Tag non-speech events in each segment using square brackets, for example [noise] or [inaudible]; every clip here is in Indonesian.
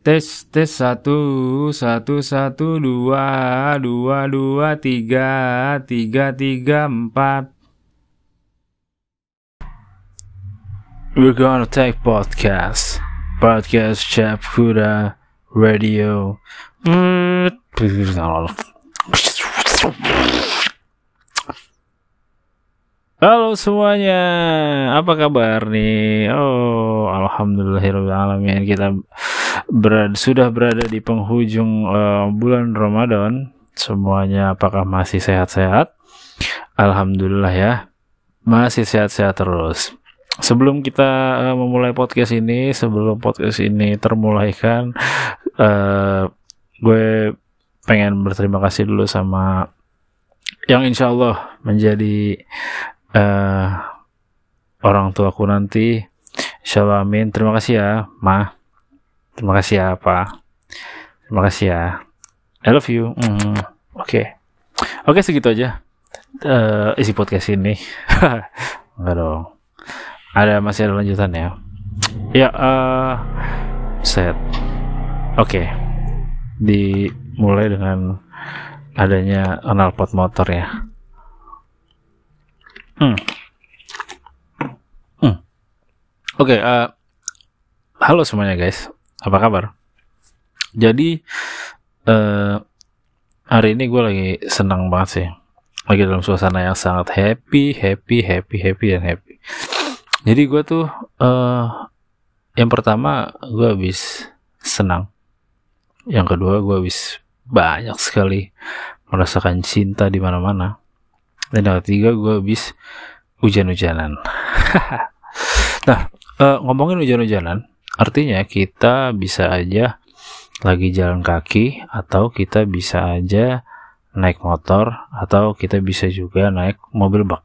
Tes tes satu satu satu dua dua dua tiga tiga tiga empat. We're gonna take podcast podcast Chap Kuda Radio. Halo semuanya, apa kabar nih? Oh, alhamdulillahirobbilalamin kita berada, sudah berada di penghujung uh, bulan Ramadan. Semuanya apakah masih sehat-sehat? Alhamdulillah ya, masih sehat-sehat terus. Sebelum kita uh, memulai podcast ini, sebelum podcast ini termulaikan, uh, gue pengen berterima kasih dulu sama yang insya Allah menjadi uh, orang tuaku nanti. Insya Allah amin. Terima kasih ya, Ma. Terima kasih ya, Pak. Terima kasih ya. I love you. Mm, Oke. Okay. Oke, okay, segitu aja. Uh, isi podcast ini. [laughs] Enggak dong. Ada masih ada lanjutan ya. Ya, uh, set. Oke. Okay. Dimulai dengan adanya knalpot motor ya. Hmm. Hmm. Oke, okay, uh, halo semuanya guys, apa kabar? Jadi uh, hari ini gue lagi senang banget sih, lagi dalam suasana yang sangat happy, happy, happy, happy dan happy. Jadi gue tuh uh, yang pertama gue habis senang, yang kedua gue habis banyak sekali merasakan cinta di mana-mana dan yang ketiga gue habis hujan-hujanan [laughs] nah uh, ngomongin hujan-hujanan artinya kita bisa aja lagi jalan kaki atau kita bisa aja naik motor atau kita bisa juga naik mobil bak.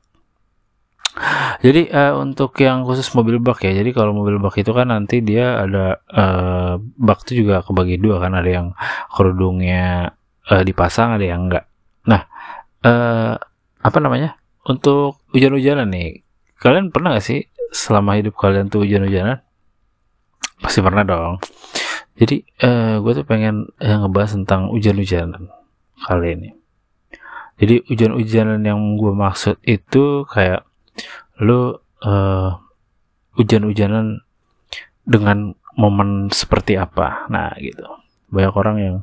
Jadi uh, untuk yang khusus mobil bak ya, jadi kalau mobil bak itu kan nanti dia ada uh, bak itu juga kebagi dua kan, ada yang kerudungnya uh, dipasang, ada yang enggak. Nah, uh, apa namanya? Untuk hujan-hujanan nih kalian pernah gak sih selama hidup kalian tuh hujan-hujanan pasti pernah dong. Jadi uh, gue tuh pengen uh, ngebahas tentang hujan-hujanan kali ini. Jadi hujan-hujanan yang gue maksud itu kayak lu uh, hujan-hujanan dengan momen seperti apa. Nah gitu. Banyak orang yang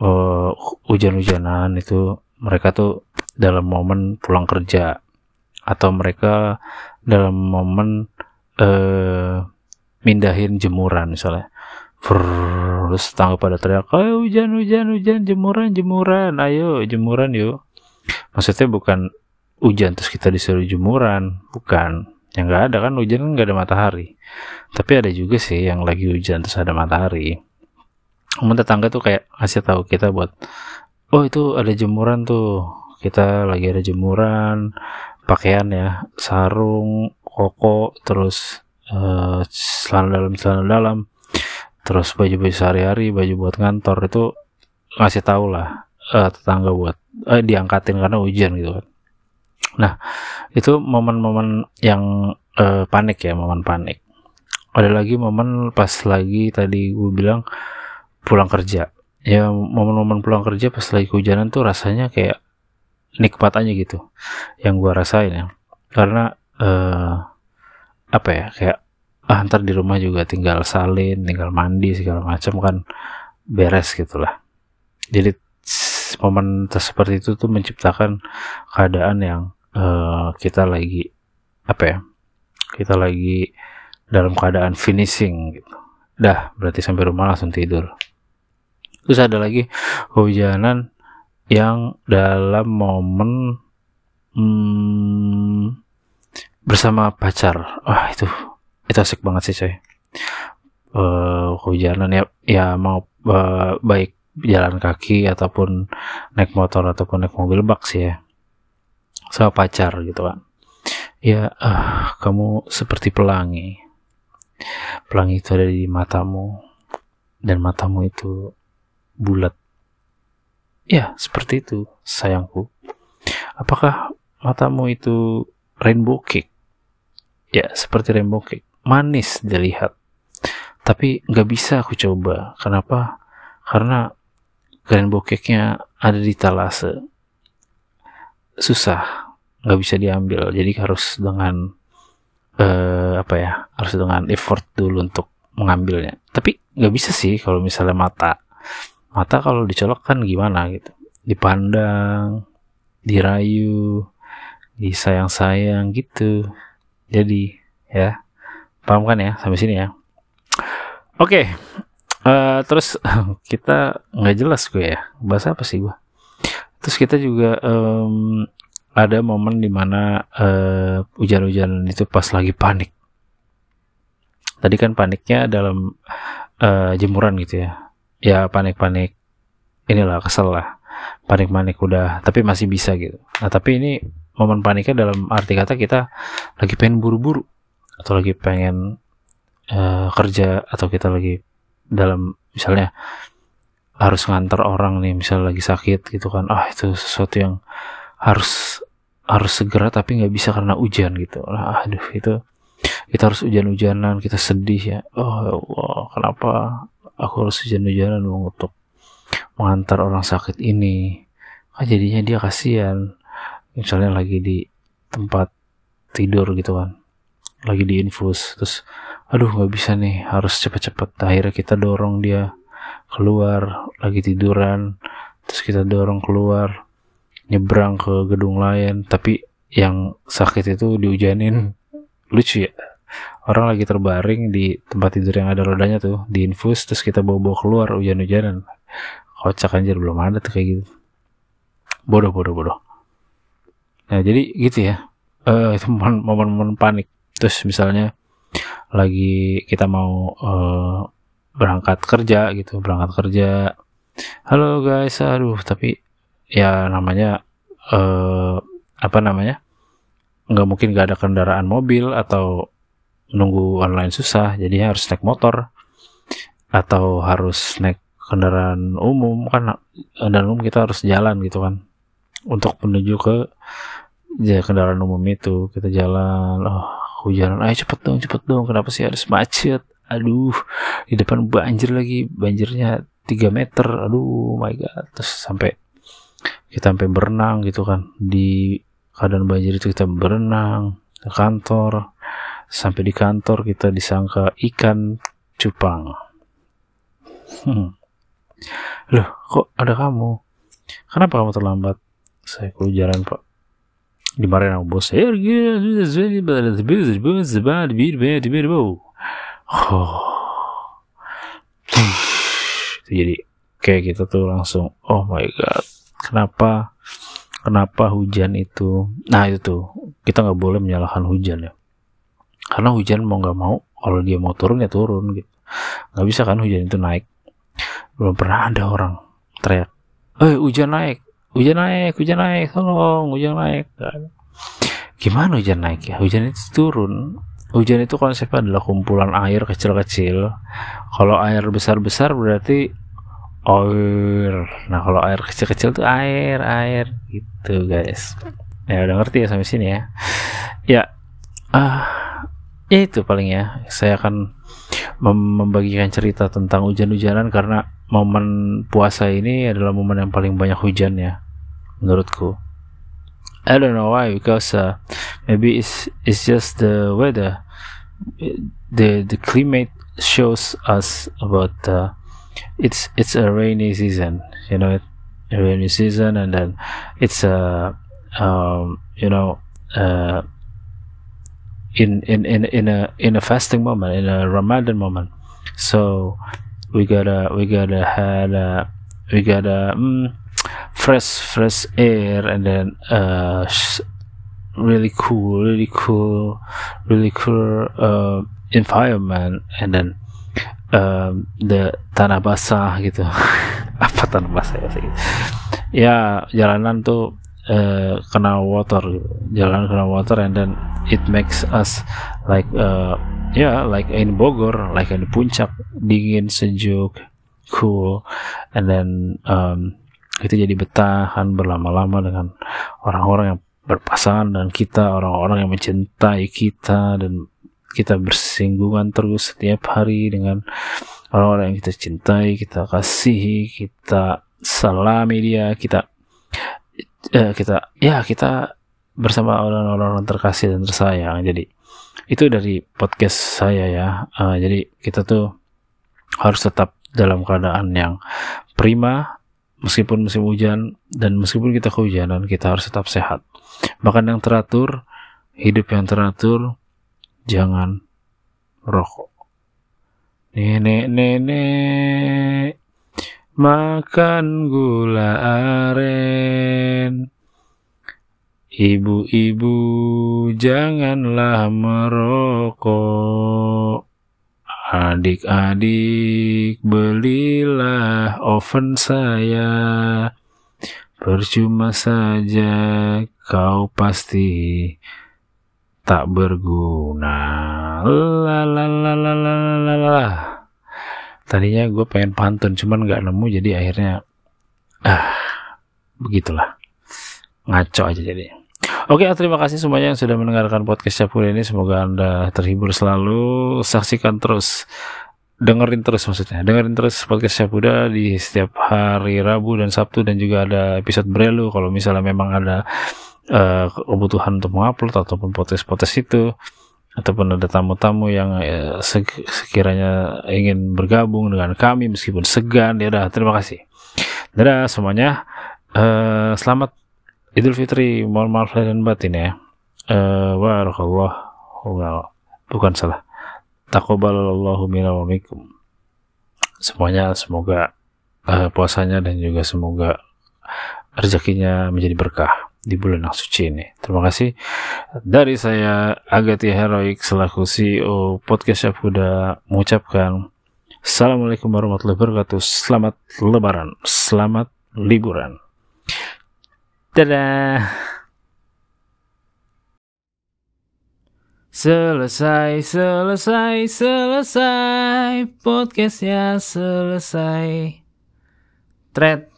uh, hujan-hujanan itu mereka tuh dalam momen pulang kerja. Atau mereka dalam momen uh, mindahin jemuran misalnya. Terus tangga pada teriak ayo hujan hujan hujan jemuran jemuran ayo jemuran yuk. Maksudnya bukan hujan terus kita disuruh jemuran bukan. Yang nggak ada kan hujan nggak ada matahari. Tapi ada juga sih yang lagi hujan terus ada matahari. Namun tetangga tuh kayak ngasih tahu kita buat oh itu ada jemuran tuh. Kita lagi ada jemuran pakaian ya sarung koko terus uh, celana dalam celana dalam. Terus baju-baju sehari-hari baju buat ngantor itu ngasih tahu lah uh, tetangga buat uh, diangkatin karena hujan gitu kan. Nah itu momen-momen yang uh, panik ya momen panik. Ada lagi momen pas lagi tadi gue bilang pulang kerja. Ya momen-momen pulang kerja pas lagi hujanan tuh rasanya kayak nikmat aja gitu yang gue rasain ya. Karena uh, apa ya kayak ah ntar di rumah juga tinggal salin tinggal mandi segala macam kan beres gitulah jadi momen seperti itu tuh menciptakan keadaan yang uh, kita lagi apa ya kita lagi dalam keadaan finishing gitu. Dah berarti sampai rumah langsung tidur. Terus ada lagi hujanan yang dalam momen hmm, bersama pacar. Wah itu itu asik banget sih coy. Uh, hujanan ya ya mau uh, baik jalan kaki ataupun naik motor ataupun naik mobil bak sih ya. Sama pacar gitu kan. Ya uh, kamu seperti pelangi. Pelangi itu ada di matamu. Dan matamu itu bulat. Ya, seperti itu, sayangku. Apakah matamu itu rainbow cake? Ya, seperti rainbow cake. Manis dilihat. tapi nggak bisa aku coba. Kenapa? Karena grand bokeknya ada di talase. Susah. Nggak bisa diambil. Jadi harus dengan uh, apa ya? Harus dengan effort dulu untuk mengambilnya. Tapi nggak bisa sih kalau misalnya mata. Mata kalau dicolok kan gimana gitu? Dipandang dirayu disayang-sayang gitu jadi ya. Paham kan ya? Sampai sini ya. Oke. Okay. uh, eh, terus [laughs] kita nggak jelas gue ya. Bahasa apa sih gue terus kita juga um, ada momen di mana uh, hujan-hujan itu pas lagi panik. Tadi kan paniknya dalam uh, jemuran gitu ya. Ya panik-panik inilah kesel lah. Panik-panik udah tapi masih bisa gitu. Nah tapi ini momen paniknya dalam arti kata kita lagi pengen buru-buru atau lagi pengen uh, kerja atau kita lagi dalam misalnya harus ngantar orang nih misalnya lagi sakit gitu kan ah itu sesuatu yang harus harus segera tapi nggak bisa karena hujan gitu. Lah aduh itu kita harus hujan-hujanan kita sedih ya. Oh ya Allah kenapa aku harus hujan-hujanan? Untuk mengantar orang sakit ini. Kan jadinya dia kasihan misalnya lagi di tempat tidur gitu kan lagi di infus terus aduh nggak bisa nih harus cepet-cepet akhirnya kita dorong dia keluar lagi tiduran terus kita dorong keluar nyebrang ke gedung lain. Tapi yang sakit itu dihujanin [laughs] lucu ya orang lagi terbaring di tempat tidur yang ada rodanya tuh di infus terus kita bawa-bawa keluar hujan-hujanan. Kocak anjir belum ada tuh kayak gitu. Bodoh bodoh bodoh nah jadi gitu ya. Uh, itu momen-momen panik. Terus misalnya lagi kita mau uh, berangkat kerja gitu berangkat kerja. Halo guys aduh tapi ya namanya eh, apa namanya? Nggak mungkin gak ada kendaraan mobil atau nunggu online susah jadi harus naik motor. Atau harus naik kendaraan umum kan dan umum kita harus jalan gitu kan. Untuk menuju ke ya, kendaraan umum itu kita jalan. Oh hujan ayo cepet dong cepet dong. Kenapa sih harus macet? Aduh di depan banjir lagi. Banjirnya 3 meter. Aduh my god. Terus sampai kita sampai berenang gitu kan. Di keadaan banjir itu kita berenang ke kantor. Sampai di kantor kita disangka ikan cupang. Hmm. loh kok ada kamu? Kenapa kamu terlambat? Saya jalan pak dimarahin sama bos saya jadi kayak gitu tuh langsung oh my god kenapa kenapa hujan itu? Nah itu tuh kita nggak boleh menyalahkan hujan ya. Karena hujan mau nggak mau kalau dia mau turun ya turun gitu. Nggak bisa kan hujan itu naik. Belum pernah ada orang teriak eh hujan naik hujan naik hujan naik tolong hujan naik gimana hujan naik ya hujan itu turun hujan itu konsepnya adalah kumpulan air kecil-kecil. Kalau air besar-besar berarti air. Nah kalau air kecil-kecil tuh air, air gitu guys. Ya udah ngerti ya sampai sini ya. Ya, ah, uh, ya itu paling ya. Saya akan mem membagikan cerita tentang hujan-hujanan karena momen puasa ini adalah momen yang paling banyak hujan ya, menurutku. I don't know why because uh, maybe it's it's just the weather. The the climate shows us about uh, it's it's a rainy season. You know, a rainy season, and then it's a um, you know uh, in in in in a in a fasting moment, in a Ramadan moment. So we gotta we gotta had uh, we gotta. Mm, fresh fresh air and then uh really cool really cool really cool uh, environment and then um, the tanah basah gitu [laughs] apa tanah basah ya sih ya jalanan tuh uh, kena water jalan kena water and then it makes us like uh, ya yeah, like in Bogor like in puncak dingin sejuk cool and then um, kita jadi bertahan berlama-lama dengan orang-orang yang berpasangan dan kita orang-orang yang mencintai kita dan kita bersinggungan terus setiap hari dengan orang-orang yang kita cintai, kita kasihi, kita salami dia, kita eh, kita ya kita bersama orang-orang terkasih dan tersayang. Jadi itu dari podcast saya ya. Uh, jadi kita tuh harus tetap dalam keadaan yang prima meskipun musim hujan dan meskipun kita kehujanan kita harus tetap sehat. Makan yang teratur, hidup yang teratur, jangan rokok. Nenek nenek makan gula aren Ibu-ibu janganlah merokok. Adik-adik belilah oven saya. Percuma saja kau pasti tak berguna. Lalalalalalala Tadinya gue pengen pantun cuman gak nemu jadi akhirnya ah begitulah. Ngaco aja jadi Oke, terima kasih semuanya yang sudah mendengarkan podcast Capur ini. Semoga Anda terhibur selalu. Saksikan terus, dengerin terus maksudnya. Dengerin terus podcast Capuda di setiap hari Rabu dan Sabtu dan juga ada episode Brelu kalau misalnya memang ada uh, kebutuhan untuk mengupload ataupun podcast-podcast itu ataupun ada tamu-tamu yang uh, sekiranya ingin bergabung dengan kami meskipun segan ya udah terima kasih dadah semuanya uh, selamat Idul Fitri mohon maaf lahir dan batin ya uh, barakallah bukan salah takobalallahu minna wa minkum semuanya semoga uh, puasanya dan juga semoga rezekinya menjadi berkah di bulan yang suci ini. Terima kasih dari saya Agati Heroik selaku CEO Podcast Syafuda mengucapkan Assalamualaikum warahmatullahi wabarakatuh. Selamat lebaran, selamat liburan. Dadah. Selesai, selesai, selesai. Podcastnya selesai. Thread